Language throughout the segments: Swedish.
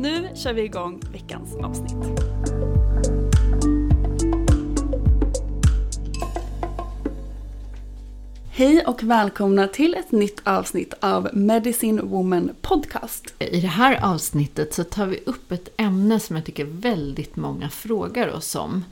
Nu kör vi igång veckans avsnitt. Hej och välkomna till ett nytt avsnitt av Medicine Woman Podcast. I det här avsnittet så tar vi upp ett ämne som jag tycker väldigt många frågar oss om.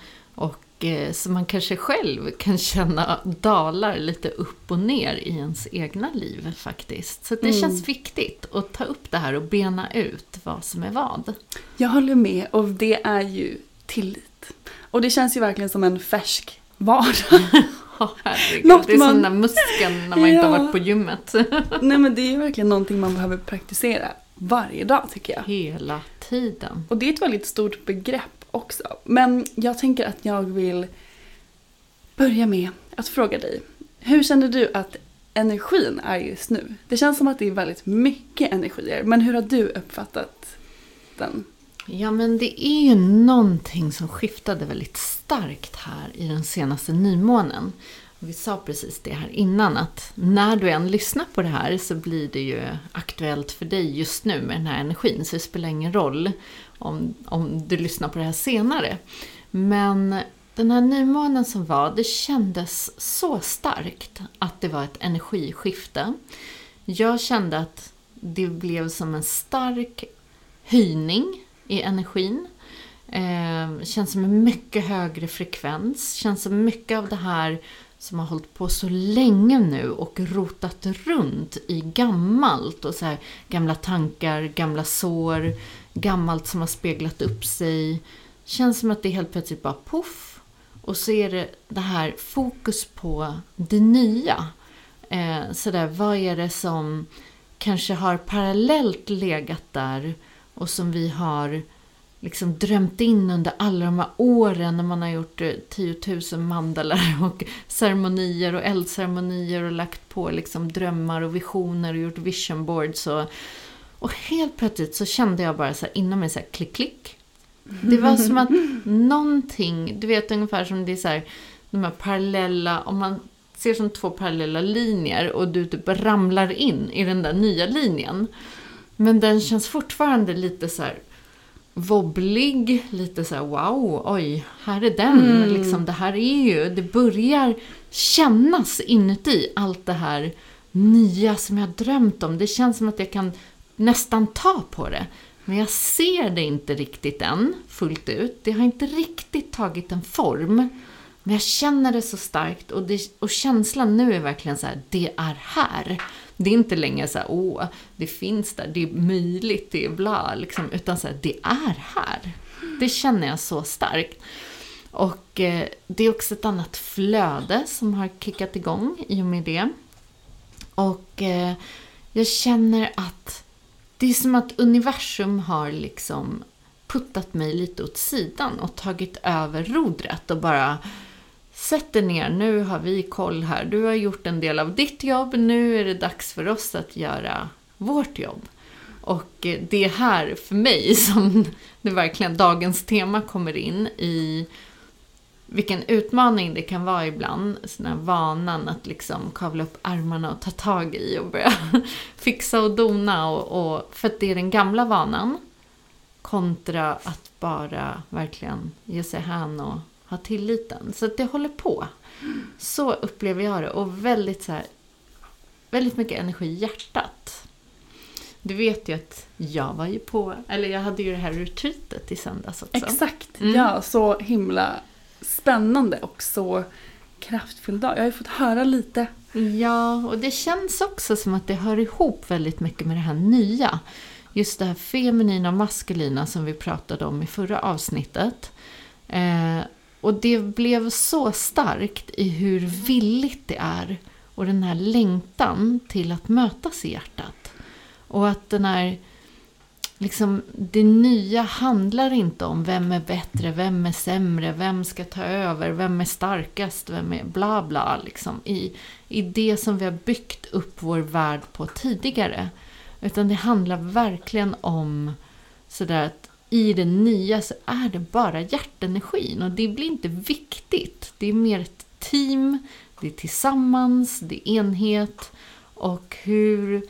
Eh, som man kanske själv kan känna dalar lite upp och ner i ens egna liv faktiskt. Så det känns viktigt att ta upp det här och bena ut vad som är vad. Jag håller med och det är ju tillit. Och det känns ju verkligen som en färsk vardag. Åh, herregud, det är man- som den muskeln när man inte har Ja. varit på gymmet. Nej men det är ju verkligen någonting man behöver praktisera varje dag tycker jag. Hela tiden. Och det är ett väldigt stort begrepp också. Men jag tänker att jag vill börja med att fråga dig. Hur känner du att energin är just nu? Det känns som att det är väldigt mycket energier. Men hur har du uppfattat den? Ja, men det är ju någonting som skiftade väldigt starkt här i den senaste nymånen. Och vi sa precis det här innan, att när du än lyssnar på det här så blir det ju aktuellt för dig just nu med den här energin. Så det spelar ingen roll om, om du lyssnar på det här senare. Men den här nymånen som var, det kändes så starkt att det var ett energiskifte. Jag kände att det blev som en stark höjning i energin. Eh, känns som en mycket högre frekvens. Känns som mycket av det här som har hållit på så länge nu och rotat runt i gammalt. Och så här, gamla tankar, gamla sår, gammalt som har speglat upp sig. Känns som att det helt plötsligt bara poff. Och så är det det här fokus på det nya. Eh, sådär, vad är det som kanske har parallellt legat där och som vi har liksom drömt in under alla de här åren när man har gjort eh, 10 000 mandalar och ceremonier och eldceremonier och lagt på liksom drömmar och visioner och gjort vision boards och, och helt plötsligt så kände jag bara så här inom mig så här klick klick. Det var som att någonting, du vet ungefär som det är så här, de här parallella, om man ser som två parallella linjer och du typ ramlar in i den där nya linjen. Men den känns fortfarande lite så här wobblig, lite så här wow, oj, här är den. Liksom, det här är ju, det börjar kännas inuti allt det här nya som jag drömt om. Det känns som att jag kan nästan ta på det. Men jag ser det inte riktigt än, fullt ut. Det har inte riktigt tagit en form. Men jag känner det så starkt och, det, och känslan nu är verkligen så här, det är här. Det är inte längre så här, åh, det finns där, det är möjligt, det är bla, liksom, utan så här, det är här. Det känner jag så starkt. Och eh, det är också ett annat flöde som har kickat igång i och med det. Och eh, jag känner att det är som att universum har liksom puttat mig lite åt sidan och tagit över rodret och bara Sätt dig ner, nu har vi koll här. Du har gjort en del av ditt jobb, nu är det dags för oss att göra vårt jobb. Och det är här för mig som det verkligen dagens tema kommer in i vilken utmaning det kan vara ibland, sån här vanan att liksom kavla upp armarna och ta tag i och börja fixa och dona. Och, och, för att det är den gamla vanan kontra att bara verkligen ge sig hän och ha tilliten. Så att det håller på. Så upplever jag det. Och väldigt så här, väldigt mycket energi i hjärtat. Du vet ju att jag var ju på, eller jag hade ju det här retreatet i söndags också. Exakt, mm. ja så himla spännande och så kraftfull dag. Jag har ju fått höra lite. Ja, och det känns också som att det hör ihop väldigt mycket med det här nya. Just det här feminina och maskulina som vi pratade om i förra avsnittet. Eh, och det blev så starkt i hur villigt det är och den här längtan till att mötas i hjärtat. Och att den här liksom, det nya handlar inte om vem är bättre, vem är sämre, vem ska ta över, vem är starkast, vem är bla bla. Liksom, i, I det som vi har byggt upp vår värld på tidigare. Utan det handlar verkligen om sådär att i det nya så är det bara hjärtenergin och det blir inte viktigt. Det är mer ett team, det är tillsammans, det är enhet och hur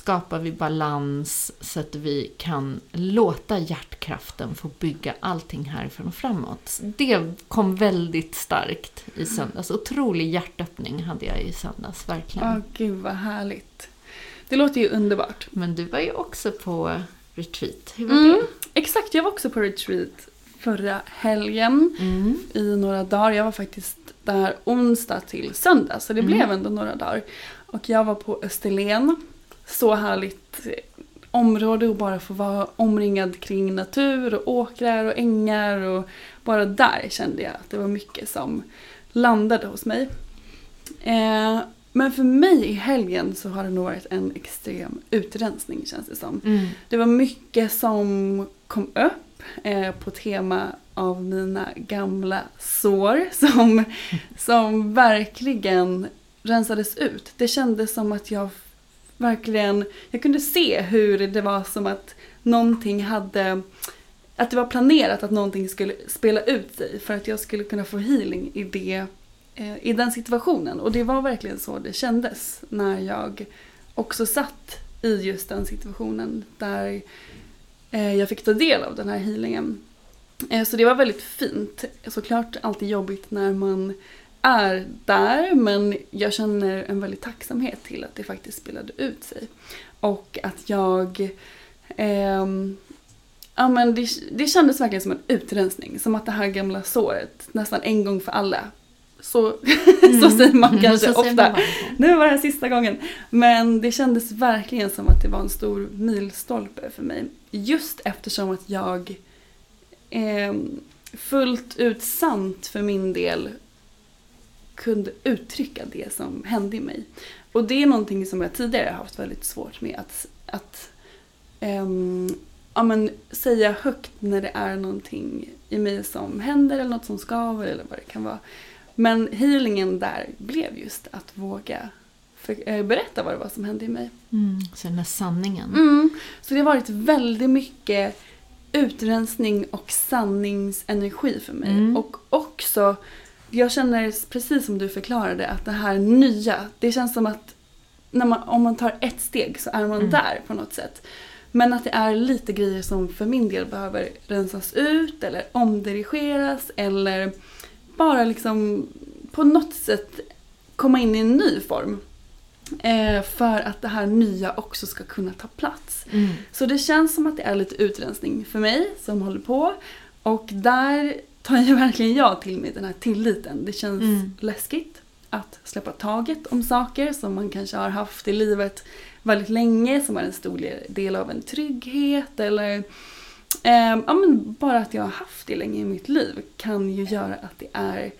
skapar vi balans så att vi kan låta hjärtkraften få bygga allting härifrån och framåt. Det kom väldigt starkt i söndags. Otrolig hjärtöppning hade jag i söndags, verkligen. Åh, gud vad härligt. Det låter ju underbart. Men du var ju också på retreat. Hur var mm, det? Exakt, jag var också på retreat förra helgen Mm. i några dagar. Jag var faktiskt där onsdag till söndag så det Mm. blev ändå några dagar. Och jag var på Österlen. Så härligt område att bara få vara omringad kring natur och åkrar och ängar och bara där kände jag att det var mycket som landade hos mig. Eh, men för mig i helgen så har det nog varit en extrem utrensning känns det som. Mm. Det var mycket som kom upp eh, på tema av mina gamla sår som, som verkligen rensades ut. Det kändes som att jag verkligen, jag kunde se hur det var som att någonting hade, att det var planerat att någonting skulle spela ut sig för att jag skulle kunna få healing i det eh, i den situationen. Och det var verkligen så det kändes när jag också satt i just den situationen där eh, jag fick ta del av den här healingen. Eh, så det var väldigt fint. Såklart alltid jobbigt när man är där men jag känner en väldig tacksamhet till att det faktiskt spelade ut sig. Och att jag... ehm, ja, men det, det kändes verkligen som en utrensning. Som att det här gamla såret nästan en gång för alla. Så, så säger man Mm, kanske så säger ofta. man varje gång. Nu var det här sista gången. Men det kändes verkligen som att det var en stor milstolpe för mig. Just eftersom att jag eh, fullt ut sant för min del kunde uttrycka det som hände i mig. Och det är någonting som jag tidigare haft väldigt svårt med att, att ehm, ja, men, säga högt när det är någonting i mig som händer eller något som skaver eller vad det kan vara. Men healingen där blev just att våga för, eh, berätta vad det var som hände i mig. Mm. Så den där sanningen. Mm. Så det har varit väldigt mycket utrensning och sanningsenergi för mig. Mm. Och också, jag känner precis som du förklarade att det här nya, det känns som att när man, om man tar ett steg så är man Mm. där på något sätt. Men att det är lite grejer som för min del behöver rensas ut eller omdirigeras eller bara liksom på något sätt komma in i en ny form. Eh, för att det här nya också ska kunna ta plats. Mm. Så det känns som att det är lite utrensning för mig som håller på. Och där tar ju verkligen jag till mig den här tilliten. Det känns Mm. läskigt. att släppa taget om saker som man kanske har haft i livet väldigt länge, som är en stor del av en trygghet eller eh, ja, men bara att jag har haft det länge i mitt liv kan ju göra att det är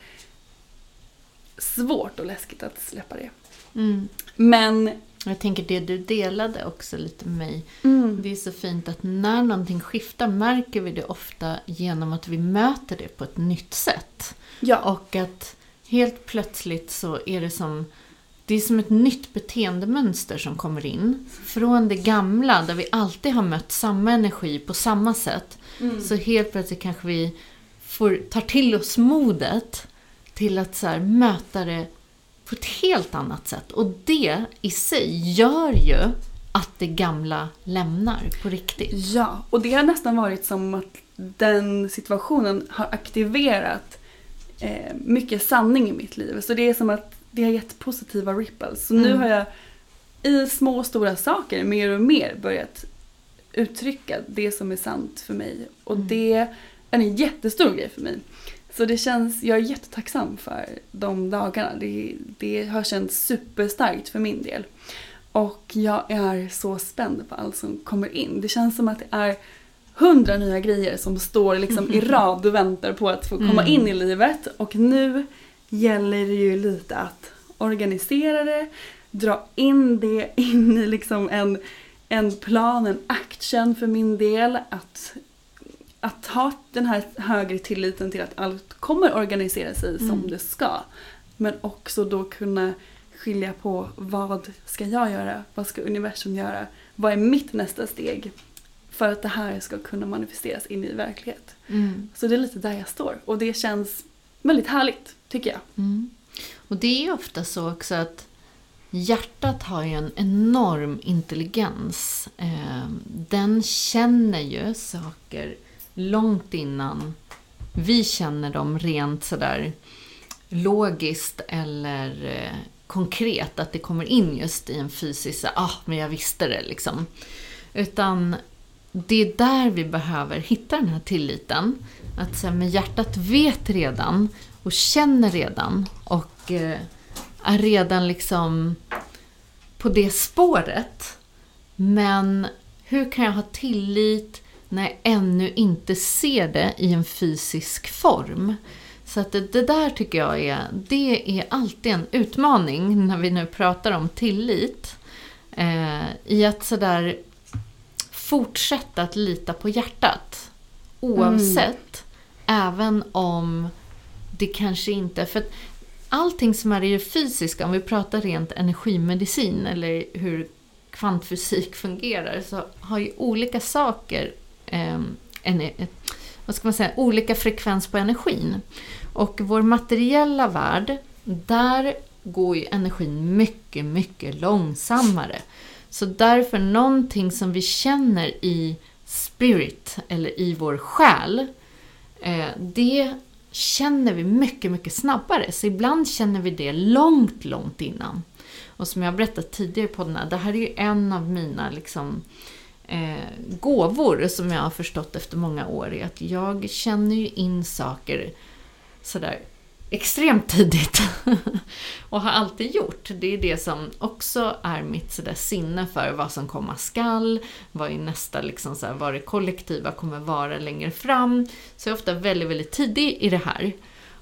svårt och läskigt att släppa det. Mm. Men Jag tänker det du delade också lite med mig. mm, Det är så fint att när någonting skiftar märker vi det ofta genom att vi möter det på ett nytt sätt. ja, Och att helt plötsligt så är det som det är som ett nytt beteendemönster som kommer in. Från det gamla, där vi alltid har mött samma energi på samma sätt. Mm. Så helt plötsligt kanske vi får, tar till oss modet till att så här, möta det på ett helt annat sätt. Och det i sig gör ju att det gamla lämnar på riktigt. Ja, och det har nästan varit som att den situationen har aktiverat eh, mycket sanning i mitt liv. Så det är som att det har gett positiva ripples. Så nu Mm. har jag i små och stora saker mer och mer börjat uttrycka det som är sant för mig. Och Mm. det är en jättestor grej för mig. Så det känns, jag är jättetacksam för de dagarna. Det, det har känts superstarkt för min del. Och jag är så spänd på allt som kommer in. Det känns som att det är hundra nya grejer som står liksom i rad och väntar på att få komma Mm. in i livet. Och nu gäller det ju lite att organisera det, dra in det in i liksom en, en plan, en action för min del. Att, att ha den här högre tilliten till att allt kommer organisera sig som Mm. det ska. Men också då kunna skilja på vad ska jag göra? Vad ska universum göra? Vad är mitt nästa steg? För att det här ska kunna manifesteras in i verklighet. Mm. Så det är lite där jag står. Och det känns väldigt härligt, tycker jag. Mm. Och det är ju ofta så också att hjärtat har ju en enorm intelligens. Eh, Den känner ju saker långt innan vi känner dem rent sådär logiskt eller eh, konkret. Att det kommer in just i en fysisk, ah men jag visste det liksom. Utan det är där vi behöver hitta den här tilliten. Att så här, hjärtat vet redan och känner redan och eh, är redan liksom på det spåret. Men hur kan jag ha tillit när jag ännu inte ser det i en fysisk form? Så att det, det där tycker jag är, det är alltid en utmaning när vi nu pratar om tillit. Eh, I att sådär fortsätta att lita på hjärtat. Oavsett. Även om det kanske inte... För att allting som är i det fysiska, om vi pratar rent energimedicin eller hur kvantfysik fungerar, så har ju olika saker Ehm, en, ett, vad ska man säga, olika frekvens på energin. Och vår materiella värld, där går ju energin mycket, mycket långsammare. Så därför någonting som vi känner i spirit, eller i vår själ, eh, det känner vi mycket, mycket snabbare. Så ibland känner vi det långt, långt innan. Och som jag berättat tidigare på den här, det här är ju en av mina liksom, eh, gåvor som jag har förstått efter många år. Är att jag känner ju in saker sådär extremt tidigt. och har alltid gjort. Det är det som också är mitt sådär sinne för vad som komma skall. Vad är nästa, liksom såhär, vad det kollektiva kommer vara längre fram. Så jag är ofta väldigt, väldigt tidig i det här.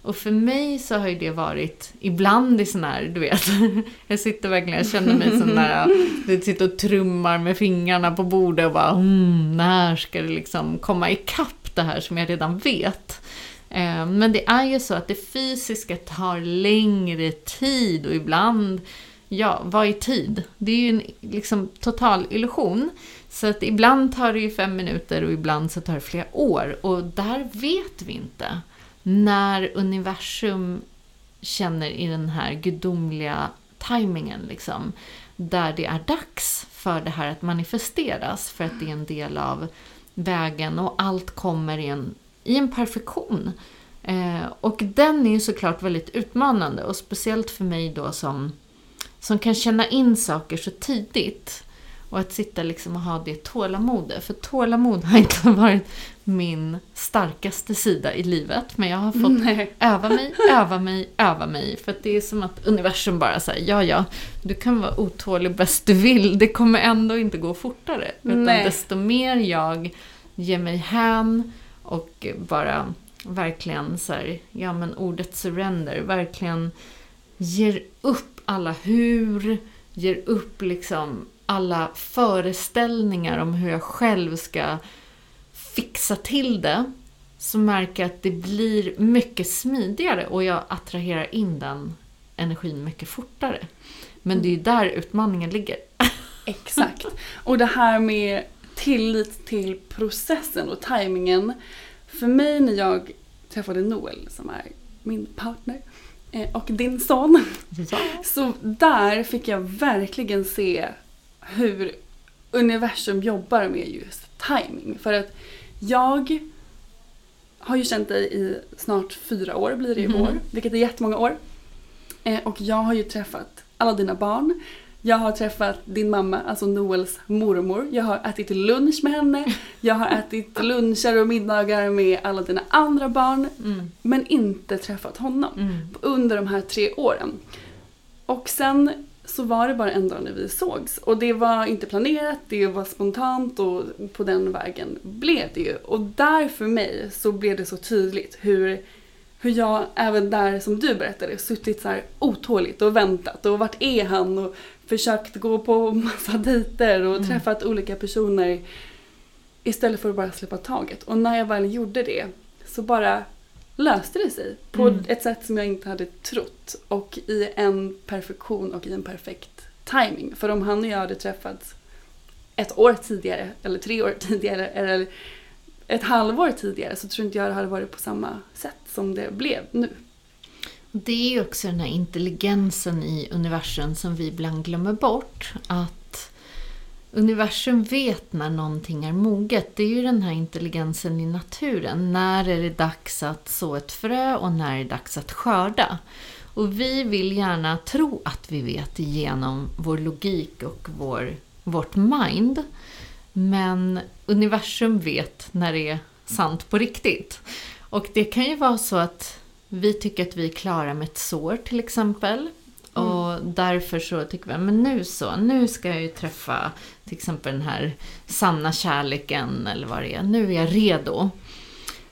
Och för mig så har ju det varit ibland i sån här, du vet, jag sitter verkligen, jag känner mig sån där, du sitter och trummar med fingrarna på bordet och bara, mm, när ska det liksom komma ikapp det här som jag redan vet? Eh, men det är ju så att det fysiska tar längre tid och ibland, ja, vad är tid? Det är ju en liksom total illusion. Så att ibland tar det ju fem minuter och ibland så tar det flera år. Och där vet vi inte när universum känner i den här gudomliga tajmingen liksom. Där det är dags för det här att manifesteras för att det är en del av vägen och allt kommer i en, i en perfektion. Eh, och den är ju såklart väldigt utmanande och speciellt för mig då som, som kan känna in saker så tidigt. Och att sitta liksom och ha det tålamodet. För tålamod har inte varit min starkaste sida i livet. Men jag har fått Nej. öva mig, öva mig, öva mig. För att det är som att universum bara säger ja ja, du kan vara otålig bäst du vill. Det kommer ändå inte gå fortare. Utan Nej. desto mer jag ger mig hän och bara verkligen så här, ja men ordet surrender, verkligen ger upp alla hur, ger upp liksom alla föreställningar om hur jag själv ska fixa till det, så märker jag att det blir mycket smidigare och jag attraherar in den energin mycket fortare. Men det är ju där utmaningen ligger. Exakt. Och det här med tillit till processen och tajmingen. För mig när jag träffade Noel som är min partner eh, och din son. Så där fick jag verkligen se hur universum jobbar med just timing. För att jag har ju känt dig i snart fyra år blir det i Mhm. år, vilket är jättemånga år. Eh, Och jag har ju träffat alla dina barn. Jag har träffat din mamma, alltså Noels mormor. Jag har ätit lunch med henne. Jag har ätit luncher och middagar med alla dina andra barn. Mm. Men inte träffat honom Mm. under de här tre åren. Och sen så var det bara en dag när vi sågs. Och det var inte planerat, det var spontant och på den vägen blev det ju. Och där för mig så blev det så tydligt hur, hur jag även där som du berättade suttit så här otåligt och väntat och vart är han och försökt gå på massa dejter och träffat olika personer istället för att bara släppa taget. Och när jag väl gjorde det så bara löste det sig på Mm. ett sätt som jag inte hade trott och i en perfektion och i en perfekt timing. För om han och jag hade träffats ett år tidigare eller tre år tidigare eller ett halvår tidigare så tror inte jag det hade varit på samma sätt som det blev nu. Det är ju också den här intelligensen i universum som vi ibland glömmer bort. Att universum vet när någonting är moget. Det är ju den här intelligensen i naturen. När är det dags att så ett frö och när är det dags att skörda? Och vi vill gärna tro att vi vet genom vår logik och vår, vårt mind. Men universum vet när det är sant på riktigt. Och det kan ju vara så att vi tycker att vi är klara med ett sår till exempel. Och därför så tycker vi, men nu så, nu ska jag ju träffa till exempel den här sanna kärleken eller vad det är. Nu är jag redo.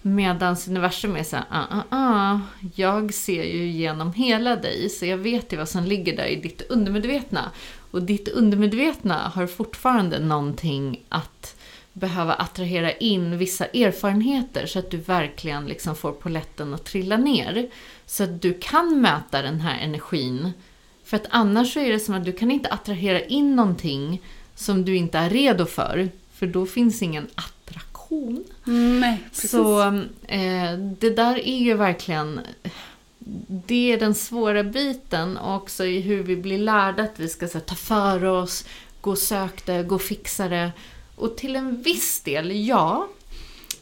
Medan universum är så här, ah, ah, ah, jag ser ju genom hela dig så jag vet ju vad som ligger där i ditt undermedvetna. Och ditt undermedvetna har fortfarande någonting att behöva attrahera in vissa erfarenheter så att du verkligen liksom får poletten att trilla ner. Så att du kan möta den här energin. För att annars så är det som att du kan inte attrahera in någonting som du inte är redo för. För då finns ingen attraktion. Nej, precis. Så eh, det där är ju verkligen det är den svåra biten också i hur vi blir lärda att vi ska så, här, ta för oss, gå och söka det, gå och fixa det. Och till en viss del, ja.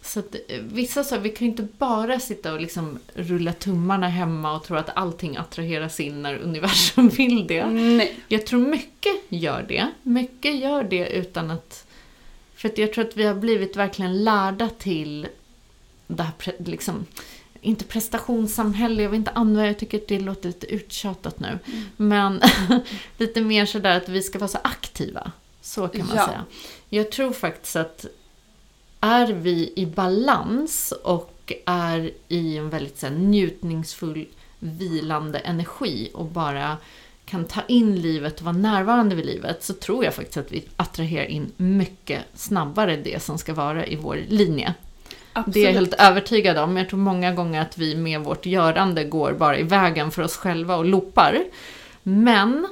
Så att, eh, vissa sa, vi kan ju inte bara sitta och liksom rulla tummarna hemma och tro att allting attraheras in när universum vill det. Nej. Jag tror mycket gör det. Mycket gör det utan att... För att jag tror att vi har blivit verkligen lärda till det här, liksom, inte prestationssamhälle, jag vill inte använda, jag tycker att det låter lite uttjatat nu. Men lite mer sådär att vi ska vara så aktiva. Så kan man Ja. säga. Jag tror faktiskt att är vi i balans och är i en väldigt så här, njutningsfull, vilande energi och bara kan ta in livet och vara närvarande vid livet så tror jag faktiskt att vi attraherar in mycket snabbare det som ska vara i vår linje. Absolut. Det är jag helt övertygad om. Jag tror många gånger att vi med vårt görande går bara i vägen för oss själva och loopar. Men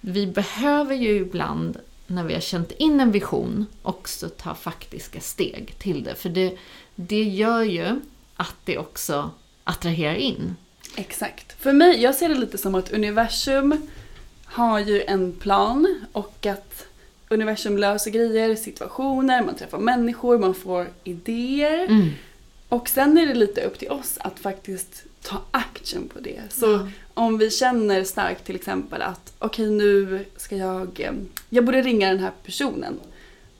vi behöver ju ibland, när vi har känt in en vision, också ta faktiska steg till det. För det, det gör ju att det också attraherar in. Exakt. För mig, jag ser det lite som att universum har ju en plan och att universum löser grejer, situationer, man träffar människor, man får idéer. Och sen är det lite upp till oss att faktiskt ta action på det. Så Ja. Om vi känner starkt till exempel att okej nu ska jag, eh, jag borde ringa den här personen.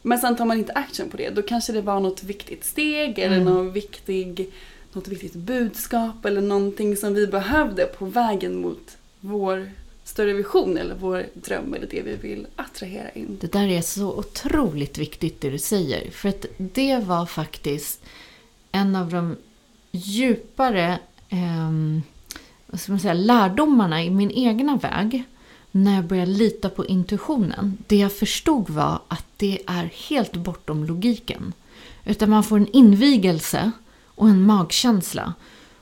Men sen tar man inte action på det. Då kanske det var något viktigt steg eller Mm. någon viktig, något viktigt budskap eller någonting som vi behövde på vägen mot vår större vision eller vår dröm eller det vi vill attrahera in. Det där är så otroligt viktigt det du säger. För att det var faktiskt en av de djupare ehm, vad ska man säga, lärdomarna i min egna väg. När jag började lita på intuitionen. Det jag förstod var att det är helt bortom logiken. Utan man får en invigelse och en magkänsla.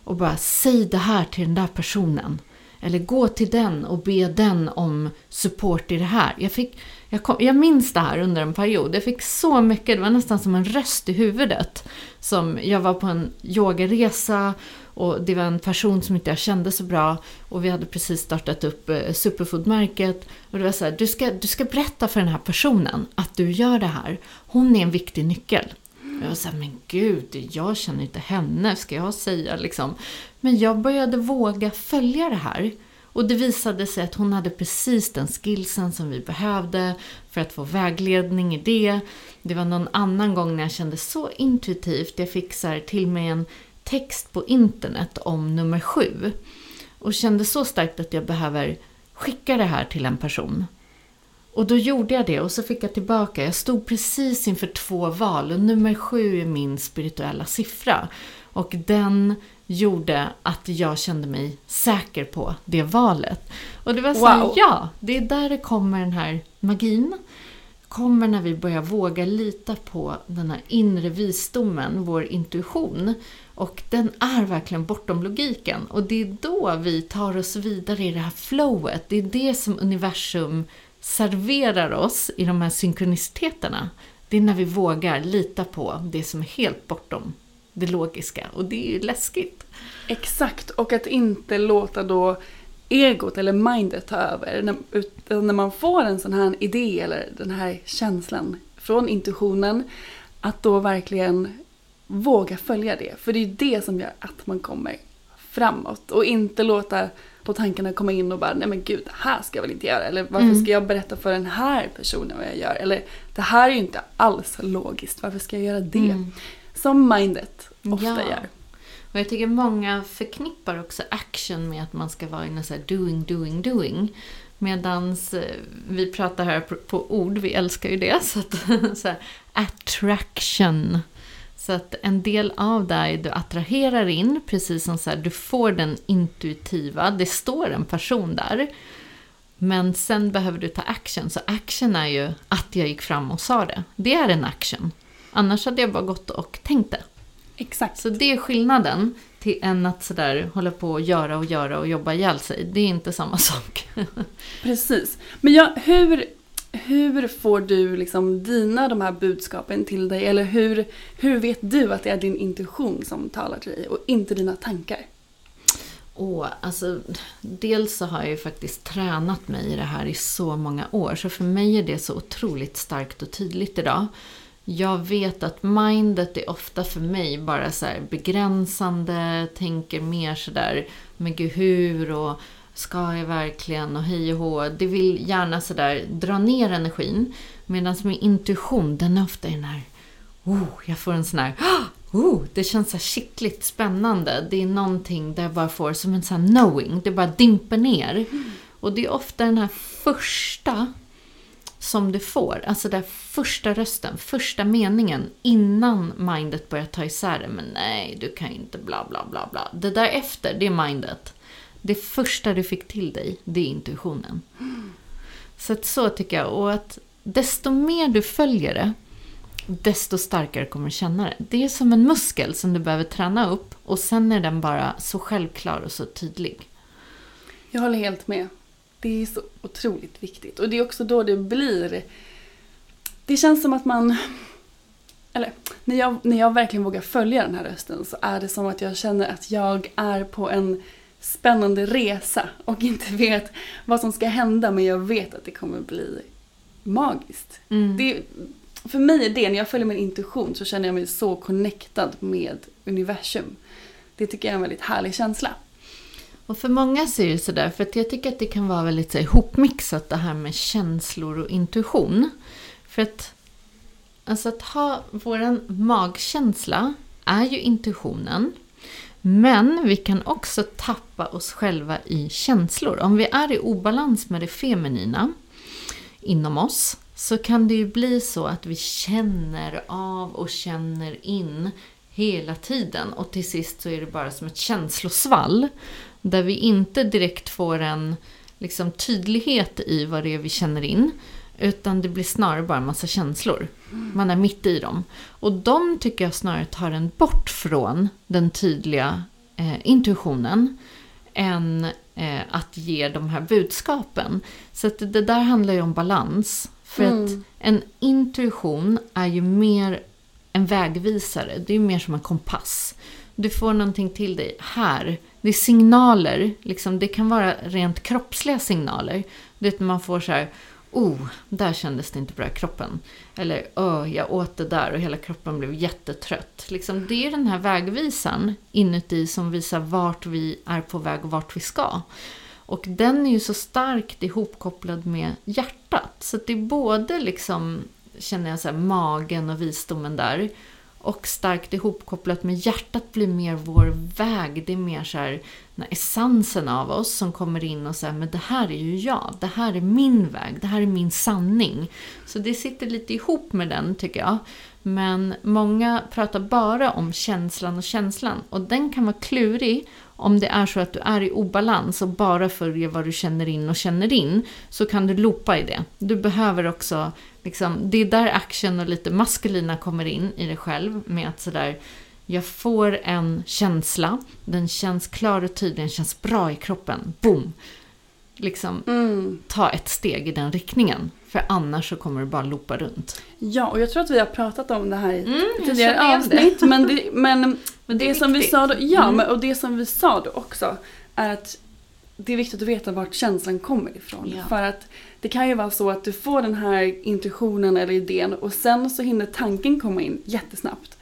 Och bara säg det här till den där personen. Eller gå till den och be den om support i det här. Jag, fick, jag, kom, jag minns det här under en period. Jag fick så mycket, det var nästan som en röst i huvudet. Som jag var på en yogaresa och det var en person som inte jag kände så bra. Och vi hade precis startat upp eh, Superfoodmärket. Och det var så här, du ska, du ska berätta för den här personen att du gör det här. Hon är en viktig nyckel. Jag var såhär, men gud, jag känner inte henne, ska jag säga liksom. Men jag började våga följa det här. Och det visade sig att hon hade precis den skillsen som vi behövde för att få vägledning i det. Det var någon annan gång när jag kände så intuitivt, jag fick så här till mig en text på internet om nummer sju. Och kände så starkt att jag behöver skicka det här till en person. Och då gjorde jag det och så fick jag tillbaka. Jag stod precis inför två val och nummer sju är min spirituella siffra. Och den gjorde att jag kände mig säker på det valet. Och det var så Wow. ja, det är där det kommer den här magin. Kommer när vi börjar våga lita på den här inre visdomen, vår intuition. Och den är verkligen bortom logiken. Och det är då vi tar oss vidare i det här flowet. Det är det som universum serverar oss i de här synkroniciteterna. Det är när vi vågar lita på det som är helt bortom det logiska. Och det är ju läskigt. Exakt, och att inte låta då egot eller mindet ta över. När, utan när man får en sån här idé eller den här känslan från intuitionen, att då verkligen våga följa det. För det är det som gör att man kommer framåt. Och inte låta då tankarna komma in och bara, nej men gud, det här ska jag väl inte göra. Eller varför Mm. ska jag berätta för den här personen vad jag gör? Eller det här är ju inte alls logiskt, varför ska jag göra det? Mm. Som mindet ofta Ja. gör. Och jag tycker många förknippar också action med att man ska vara i så här doing, doing, doing. Medans eh, vi pratar här på, på ord, vi älskar ju det. Så att, så här, attraction. Så att en del av dig du attraherar in, precis som så här, du får den intuitiva, det står en person där. Men sen behöver du ta action. Så action är ju att jag gick fram och sa det. Det är en action. Annars hade jag bara gått och tänkt det. Exakt. Så det är skillnaden till än att sådär hålla på och göra och göra och jobba ihjäl sig. Det är inte samma sak. Precis. Men ja, hur, hur får du liksom dina de här budskapen till dig? Eller hur, hur vet du att det är din intuition som talar till dig och inte dina tankar? Och alltså, dels så har jag ju faktiskt tränat mig i det här i så många år. Så för mig är det så otroligt starkt och tydligt idag. Jag vet att mindet är ofta för mig bara så begränsande, tänker mer sådär, men gud hur och ska jag verkligen och hej och hå. Det vill gärna sådär dra ner energin. Medan min intuition, den är ofta den här, oh, jag får en sån här, oh, det känns så här kittligt spännande. Det är någonting där jag bara får som en sån här knowing, det bara dimper ner. Och det är ofta den här första som du får. Alltså den första rösten, första meningen innan mindet börjar ta isär det. Men nej, du kan inte bla bla bla bla. Det där efter, det är mindet. Det första du fick till dig, det är intuitionen. Så att så tycker jag. Och att desto mer du följer det, desto starkare kommer du känna det. Det är som en muskel som du behöver träna upp och sen är den bara så självklar och så tydlig. Jag håller helt med. Det är så otroligt viktigt. Och det är också då det blir... Det känns som att man... Eller, när jag, när jag verkligen vågar följa den här rösten så är det som att jag känner att jag är på en spännande resa och inte vet vad som ska hända men jag vet att det kommer bli magiskt. Mm. Det, för mig är det, när jag följer min intuition så känner jag mig så connectad med universum. Det tycker jag är en väldigt härlig känsla. Och för många så är det sådär, för att jag tycker att det kan vara väldigt så ihopmixat det här med känslor och intuition. För att, alltså att ha våran magkänsla är ju intuitionen. Men vi kan också tappa oss själva i känslor. Om vi är i obalans med det feminina inom oss så kan det ju bli så att vi känner av och känner in hela tiden och till sist så är det bara som ett känslosvall där vi inte direkt får en liksom, tydlighet i vad det är vi känner in utan det blir snarare bara en massa känslor. Man är mitt i dem. Och de tycker jag snarare tar en bort från den tydliga eh, intuitionen än eh, att ge de här budskapen. Så att det där handlar ju om balans. För Mm. att en intuition är ju mer en vägvisare. Det är ju mer som en kompass. Du får någonting till dig här. Det är signaler. Liksom, det kan vara rent kroppsliga signaler. Du vet, man får så här... Oh, där kändes det inte bra i kroppen. Eller, oh, jag åt det där och hela kroppen blev jättetrött. Liksom, det är den här vägvisaren inuti som visar vart vi är på väg och vart vi ska. Och den är ju så starkt ihopkopplad med hjärtat. Så att det är både liksom, känner jag så här, magen och visdomen där. Och starkt ihopkopplat med hjärtat blir mer vår väg. Det är mer så här, den här essensen av oss som kommer in och säger men det här är ju jag. Det här är min väg. Det här är min sanning. Så det sitter lite ihop med den tycker jag. Men många pratar bara om känslan och känslan. Och den kan vara klurig om det är så att du är i obalans och bara följer vad du känner in och känner in. Så kan du loopa i det. Du behöver också, liksom, det är där action och lite maskulina kommer in i dig själv. Med att sådär, jag får en känsla, den känns klar och tydlig, den känns bra i kroppen. Boom! Liksom, Mm. ta ett steg i den riktningen. För annars så kommer du bara loopa runt. Ja, och jag tror att vi har pratat om det här i Mm, tidigare avsnitt. Men det, men, Men det det, som vi sa då, ja, Mm. men, och det som vi sa då också är att det är viktigt att veta vart känslan kommer ifrån. Ja. För att det kan ju vara så att du får den här intuitionen eller idén och sen så hinner tanken komma in jättesnabbt.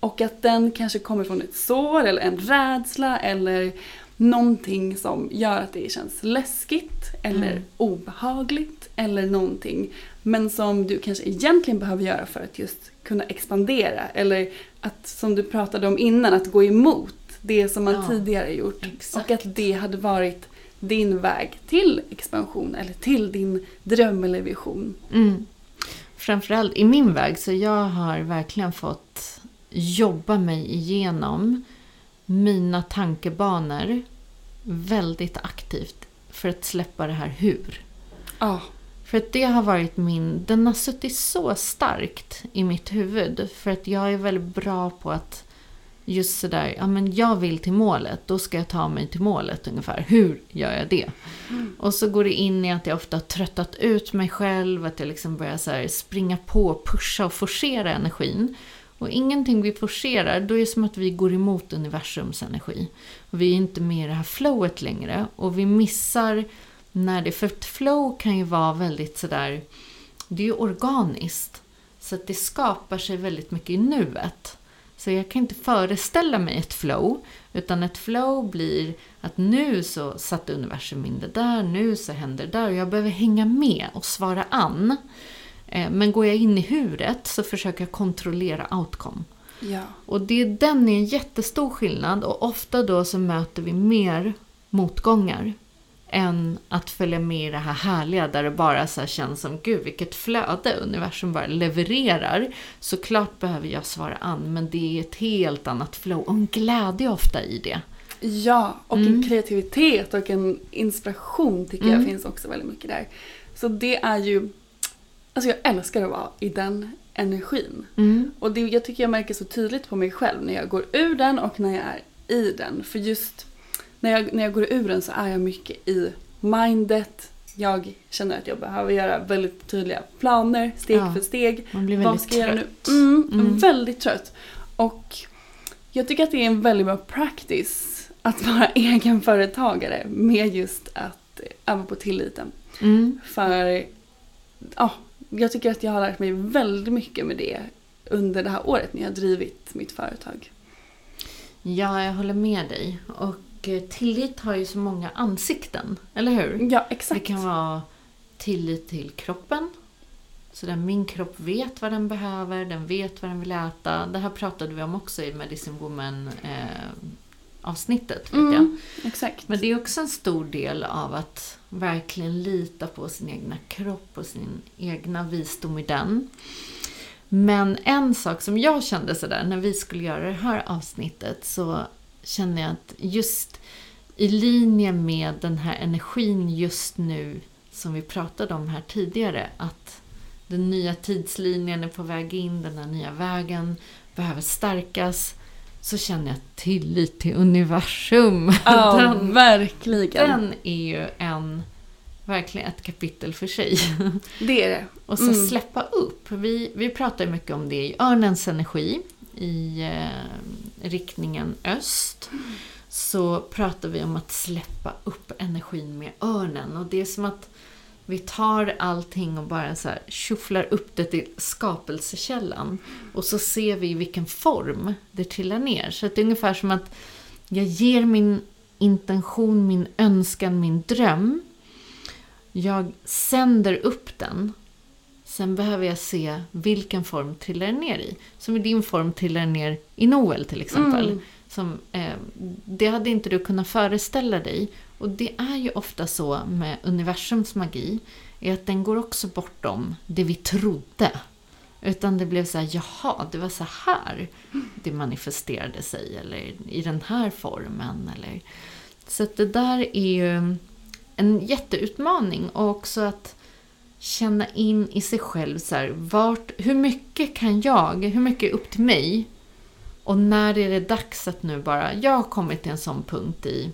Och att den kanske kommer från ett sår eller en rädsla eller någonting som gör att det känns läskigt eller Mm. obehagligt eller någonting. Men som du kanske egentligen behöver göra för att just kunna expandera. Eller att, som du pratade om innan, att gå emot det som man Ja, tidigare gjort. exakt. Och att det hade varit din väg till expansion eller till din dröm eller vision. Mm. Framförallt i min väg så jag har verkligen fått jobba mig igenom mina tankebanor väldigt aktivt för att släppa det här hur. Ja, För att det har varit min, den har suttit så starkt i mitt huvud. För att jag är väldigt bra på att just sådär, ja men jag vill till målet, då ska jag ta mig till målet ungefär. Hur gör jag det? Och så går det in i att jag ofta har tröttat ut mig själv, att jag liksom börjar så springa på, pusha och forcera energin. Och ingenting vi forcerar, då är det som att vi går emot universums energi. Och vi är inte med i det här flowet längre. Och vi missar när det, för ett flow kan ju vara väldigt sådär, det är ju organiskt. Så att det skapar sig väldigt mycket i nuet. Så jag kan inte föreställa mig ett flow, utan ett flow blir att nu så satte universum in det där, nu så händer det där och jag behöver hänga med och svara an. Eh, Men går jag in i huret så försöker jag kontrollera outcome. ja. Och det, den är en jättestor skillnad och ofta då så möter vi mer motgångar än att följa med i det här härliga där det bara så känns som gud vilket flöde universum bara levererar. Såklart behöver jag svara an men det är ett helt annat flow och en glädje ofta i det. Ja, och Mm. en kreativitet och en inspiration tycker Mm. jag finns också väldigt mycket där. Så det är ju, alltså jag älskar att vara i den energin. Mm. Och det, jag tycker jag märker så tydligt på mig själv när jag går ur den och när jag är i den. För just när jag, när jag går ur den så är jag mycket i mindet. Jag känner att jag behöver göra väldigt tydliga planer, steg Ja, för steg. Man blir Vad väldigt ska jag göra nu? trött. Mm, Mm. Väldigt trött. Och jag tycker att det är en väldigt bra practice att vara egenföretagare med just att öva på tilliten. Mm. För ja, jag tycker att jag har lärt mig väldigt mycket med det under det här året när jag har drivit mitt företag. Ja, jag håller med dig. Och eh, tillit har ju så många ansikten, eller hur? Ja, exakt. Det kan vara tillit till kroppen. Så där min kropp vet vad den behöver, den vet vad den vill äta. Det här pratade vi om också i Medicine Woman eh, avsnittet. Vet Mm, jag. Exakt. Men det är också en stor del av att verkligen lita på sin egna kropp och sin egna visdom i den. Men en sak som jag kände sådär när vi skulle göra det här avsnittet så kände jag att just i linje med den här energin just nu som vi pratade om här tidigare att den nya tidslinjen är på väg in, den här nya vägen behöver stärkas så känner jag tillit till universum. Ja, Den- verkligen. den är ju en, verkligen ett kapitel för sig. Det är det. Och så Mm. släppa upp. Vi, vi pratar mycket om det i örnens energi i eh, riktningen öst. Så pratar vi om att släppa upp energin med örnen. Och det är som att vi tar allting och bara så här tjufflar upp det till skapelsekällan. Och så ser vi i vilken form det trillar ner. Så att det är ungefär som att jag ger min intention, min önskan, min dröm. Jag sänder upp den. Sen behöver jag se vilken form trillar den ner i. Som i din form trillar den ner i Noel till exempel. Mm. Som, eh, det hade inte du kunnat föreställa dig. Och det är ju ofta så med universums magi. Är att den går också bortom det vi trodde. Utan det blev så här, jaha, det var så här det manifesterade sig. Eller i den här formen. Eller... Så det där är ju en jätteutmaning. Och också att känna in i sig själv så här, vart, hur mycket kan jag, hur mycket är upp till mig? Och när är det dags att nu bara, jag har kommit till en sån punkt i,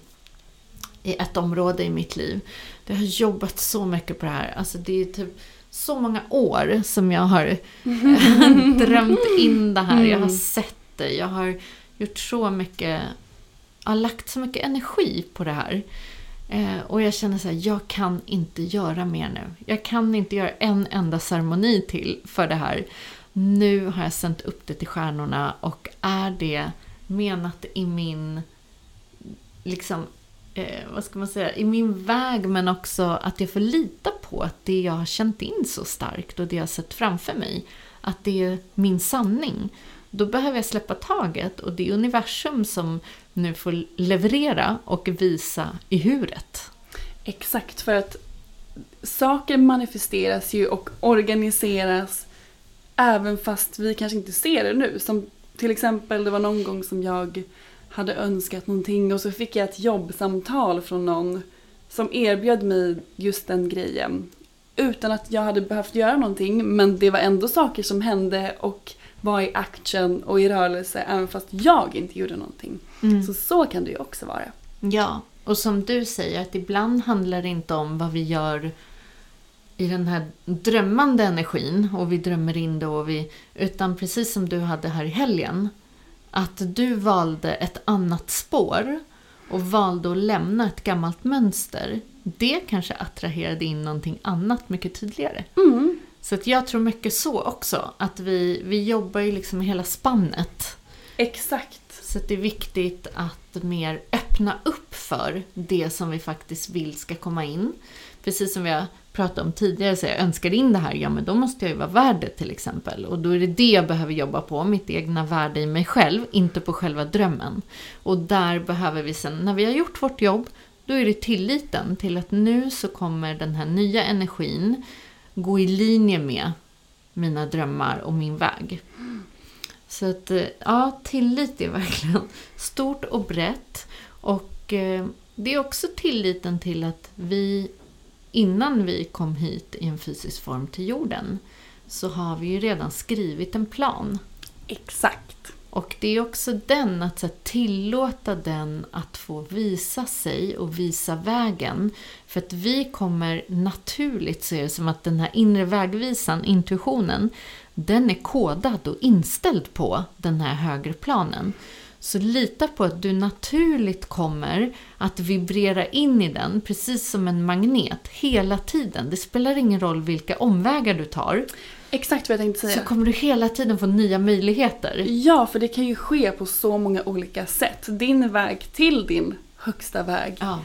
i ett område i mitt liv. Jag har jobbat så mycket på det här. Alltså det är typ så många år som jag har drömt in det här. Jag har sett det. Jag har gjort så mycket, jag har lagt så mycket energi på det här. Eh, och jag känner så här, jag kan inte göra mer nu. Jag kan inte göra en enda ceremoni till för det här. Nu har jag sänt upp det till stjärnorna och är det menat i min, liksom, eh, vad ska man säga, i min väg men också att jag får lita på att det jag har känt in så starkt och det jag har sett framför mig, att det är min sanning. Då behöver jag släppa taget och det är universum som nu får leverera och visa i huret. Exakt, för att saker manifesteras ju och organiseras även fast vi kanske inte ser det nu. Som till exempel, det var någon gång som jag hade önskat någonting och så fick jag ett jobbsamtal från någon som erbjöd mig just den grejen. Utan att jag hade behövt göra någonting, men det var ändå saker som hände och var i action och i rörelse även fast jag inte gjorde någonting. Så så kan det ju också vara. Ja, och som du säger att ibland handlar det inte om vad vi gör i den här drömmande energin och vi drömmer in det och vi, utan precis som du hade här i helgen, att du valde ett annat spår och valde att lämna ett gammalt mönster. Det kanske attraherade in någonting annat mycket tydligare. Så att jag tror mycket så också, att vi, vi jobbar ju liksom hela spannet. Exakt. Så det är viktigt att mer öppna upp för det som vi faktiskt vill ska komma in. Precis som vi har pratat om tidigare, så jag önskar in det här, ja men då måste jag ju vara värd det till exempel. Och då är det det jag behöver jobba på, mitt egna värde i mig själv, inte på själva drömmen. Och där behöver vi sen, när vi har gjort vårt jobb, då är det tilliten till att nu så kommer den här nya energin gå i linje med mina drömmar och min väg. Så att, eh, ja, tillit är verkligen stort och brett. Och eh, det är också tilliten till att vi, innan vi kom hit i en fysisk form till jorden, så har vi ju redan skrivit en plan. Exakt. Och det är också den, att så här, tillåta den att få visa sig och visa vägen. För att vi kommer naturligt så är det som att den här inre vägvisan, intuitionen, den är kodad och inställd på den här högre planen. Så lita på att du naturligt kommer att vibrera in i den, precis som en magnet, hela tiden. Det spelar ingen roll vilka omvägar du tar. Exakt vad jag tänkte säga. Så kommer du hela tiden få nya möjligheter. Ja, för det kan ju ske på så många olika sätt. Din väg till din högsta väg Ja.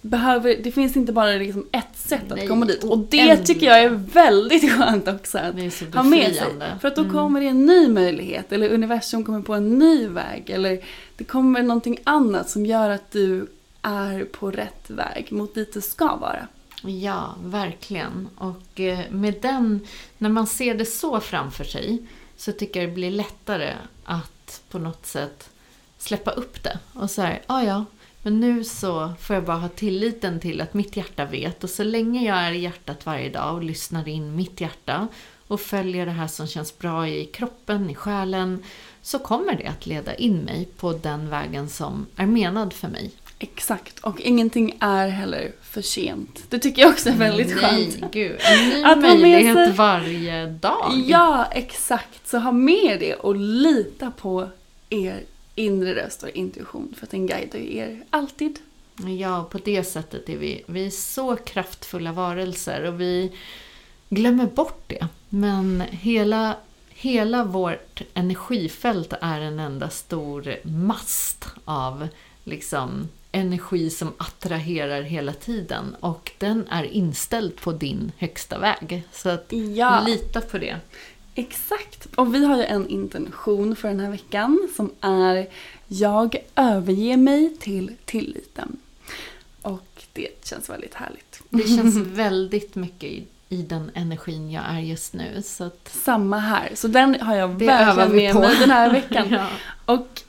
behöver, det finns inte bara liksom ett sätt att Nej, komma dit. Och det tycker jag är väldigt skönt också att ha med sig. För att då Mm. kommer det en ny möjlighet eller universum kommer på en ny väg eller det kommer någonting annat som gör att du är på rätt väg mot dit du ska vara. Ja, verkligen. Och eh, med den, när man ser det så framför sig så tycker jag det blir lättare att på något sätt släppa upp det. Och så här, ja ja, men nu så får jag bara ha tilliten till att mitt hjärta vet. Och så länge jag är i hjärtat varje dag och lyssnar in mitt hjärta och följer det här som känns bra i kroppen, i själen, så kommer det att leda in mig på den vägen som är menad för mig. Exakt, och ingenting är heller för sent. Det tycker jag också är väldigt skönt. Nej, gud. En ny Att möjlighet sig- varje dag. Ja, exakt. Så ha med det och lita på er inre röst och intuition för att den guidar er alltid. Ja, på det sättet är vi, vi är så kraftfulla varelser och vi glömmer bort det. Men hela, hela vårt energifält är en enda stor mast av liksom energi som attraherar hela tiden och den är inställd på din högsta väg. Så att Ja. lita på det. Exakt. Och vi har ju en intention för den här veckan som är Jag överger mig till tilliten. Och det känns väldigt härligt. Det känns väldigt mycket i, i den energin jag är just nu. Så att Samma här. Så den har jag verkligen med mig den här veckan. Ja. Och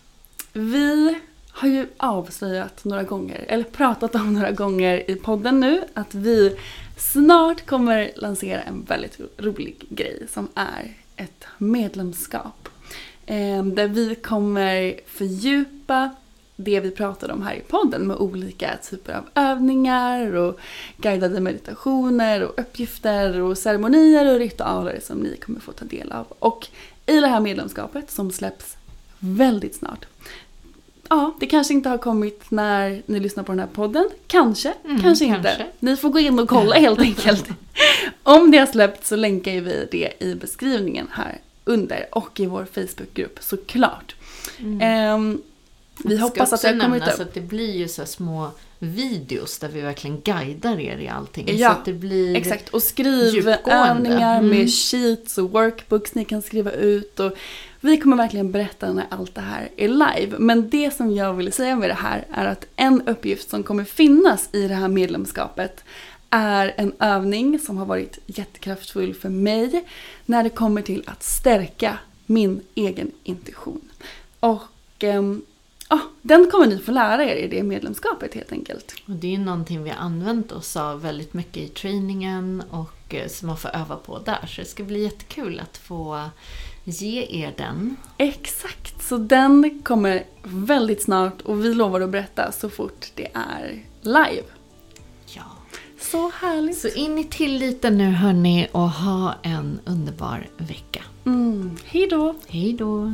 vi har ju avslöjat några gånger, eller pratat om några gånger i podden nu, att vi snart kommer lansera en väldigt rolig grej som är ett medlemskap. Ehm, där vi kommer fördjupa det vi pratade om här i podden med olika typer av övningar och guidade meditationer och uppgifter och ceremonier och ritualer som ni kommer få ta del av. Och i det här medlemskapet som släpps väldigt snart. Ja, det kanske inte har kommit när ni lyssnar på den här podden. Kanske, Mm, kanske inte. kanske. Ni får gå in och kolla helt enkelt. Om det har släppt så länkar vi det i beskrivningen här under och i vår Facebookgrupp såklart. Ehm, vi Det ska hoppas att det har kommit upp. att det blir ju så små videos där vi verkligen guidar er i allting. Ja, så att det blir... Exakt, och skrivövningar Mm. med sheets och workbooks ni kan skriva ut. Och vi kommer verkligen berätta när allt det här är live. Men det som jag vill säga med det här är att en uppgift som kommer finnas i det här medlemskapet är en övning som har varit jättekraftfull för mig när det kommer till att stärka min egen intuition. Och eh, den kommer ni få lära er i det medlemskapet helt enkelt. Och det är ju någonting vi har använt oss av väldigt mycket i träningen och eh, som man får öva på där. Så det ska bli jättekul att få ge er den. Exakt, så den kommer väldigt snart och vi lovar att berätta så fort det är live. Ja. Så härligt. Så in i tilliten nu hörni och ha en underbar vecka. Mm. Hej då! Hej då!